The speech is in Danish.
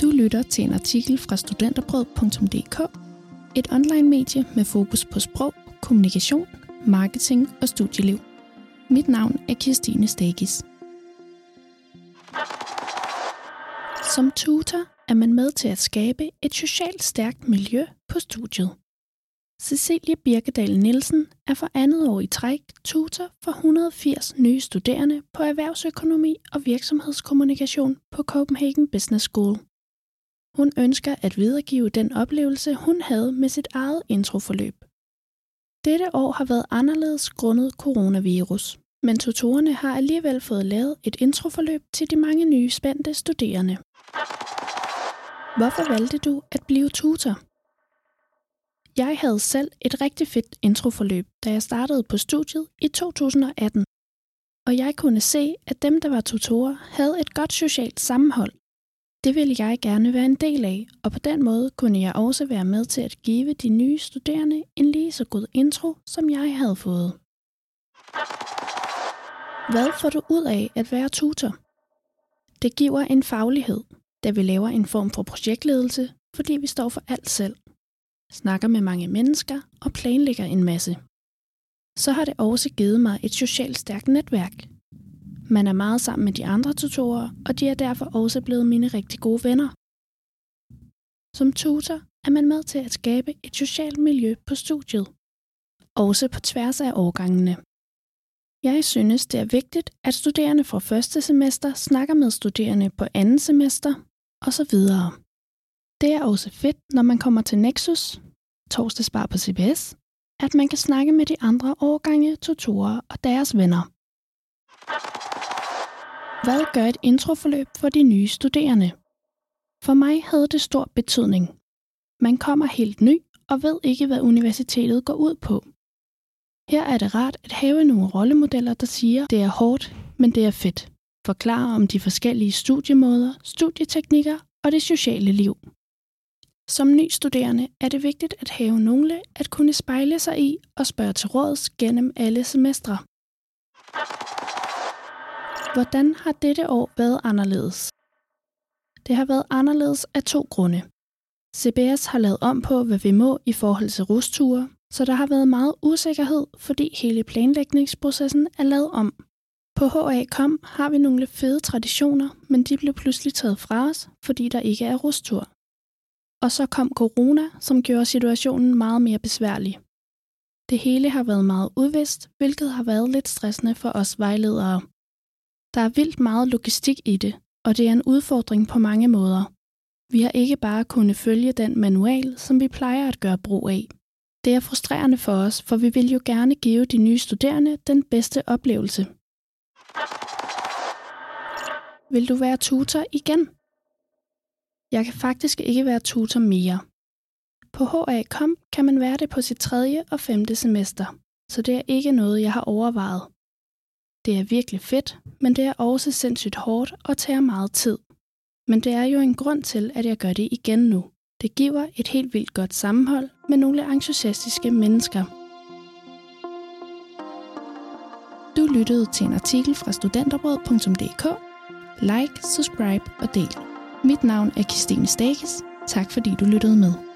Du lytter til en artikel fra studenterbrød.dk, et online-medie med fokus på sprog, kommunikation, marketing og studieliv. Mit navn er Kirstine Stagis. Som tutor er man med til at skabe et socialt stærkt miljø på studiet. Cecilie Birkedal Nielsen er for andet år i træk tutor for 180 nye studerende på erhvervsøkonomi og virksomhedskommunikation på Copenhagen Business School. Hun ønsker at videregive den oplevelse, hun havde med sit eget introforløb. Dette år har været anderledes grundet coronavirus, men tutorerne har alligevel fået lavet et introforløb til de mange nye spændte studerende. Hvorfor valgte du at blive tutor? Jeg havde selv et rigtig fedt introforløb, da jeg startede på studiet i 2018. Og jeg kunne se, at dem, der var tutorer, havde et godt socialt sammenhold. Det ville jeg gerne være en del af, og på den måde kunne jeg også være med til at give de nye studerende en lige så god intro, som jeg havde fået. Hvad får du ud af at være tutor? Det giver en faglighed, da vi laver en form for projektledelse, fordi vi står for alt selv snakker med mange mennesker og planlægger en masse. Så har det også givet mig et socialt stærkt netværk. Man er meget sammen med de andre tutorer, og de er derfor også blevet mine rigtig gode venner. Som tutor er man med til at skabe et socialt miljø på studiet, også på tværs af årgangene. Jeg synes, det er vigtigt, at studerende fra første semester snakker med studerende på andet semester osv. Det er også fedt, når man kommer til Nexus, torsdagsbar på CBS, at man kan snakke med de andre årgange, tutorer og deres venner. Hvad gør et introforløb for de nye studerende? For mig havde det stor betydning. Man kommer helt ny og ved ikke, hvad universitetet går ud på. Her er det rart at have nogle rollemodeller, der siger, det er hårdt, men det er fedt. Forklare om de forskellige studiemåder, studieteknikker og det sociale liv. Som ny studerende er det vigtigt at have nogle at kunne spejle sig i og spørge til råds gennem alle semestre. Hvordan har dette år været anderledes? Det har været anderledes af to grunde. CBS har lavet om på, hvad vi må i forhold til rusture, så der har været meget usikkerhed, fordi hele planlægningsprocessen er lavet om. På HA.com har vi nogle fede traditioner, men de blev pludselig taget fra os, fordi der ikke er rustur. Og så kom corona, som gjorde situationen meget mere besværlig. Det hele har været meget udvist, hvilket har været lidt stressende for os vejledere. Der er vildt meget logistik i det, og det er en udfordring på mange måder. Vi har ikke bare kunnet følge den manual, som vi plejer at gøre brug af. Det er frustrerende for os, for vi vil jo gerne give de nye studerende den bedste oplevelse. Vil du være tutor igen? Jeg kan faktisk ikke være tutor mere. På HA.com kan man være det på sit tredje og femte semester, så det er ikke noget, jeg har overvejet. Det er virkelig fedt, men det er også sindssygt hårdt og tager meget tid. Men det er jo en grund til, at jeg gør det igen nu. Det giver et helt vildt godt sammenhold med nogle entusiastiske mennesker. Du lyttede til en artikel fra studenterbrød.dk. Like, subscribe og del. Mit navn er Christine Stakes. Tak fordi du lyttede med.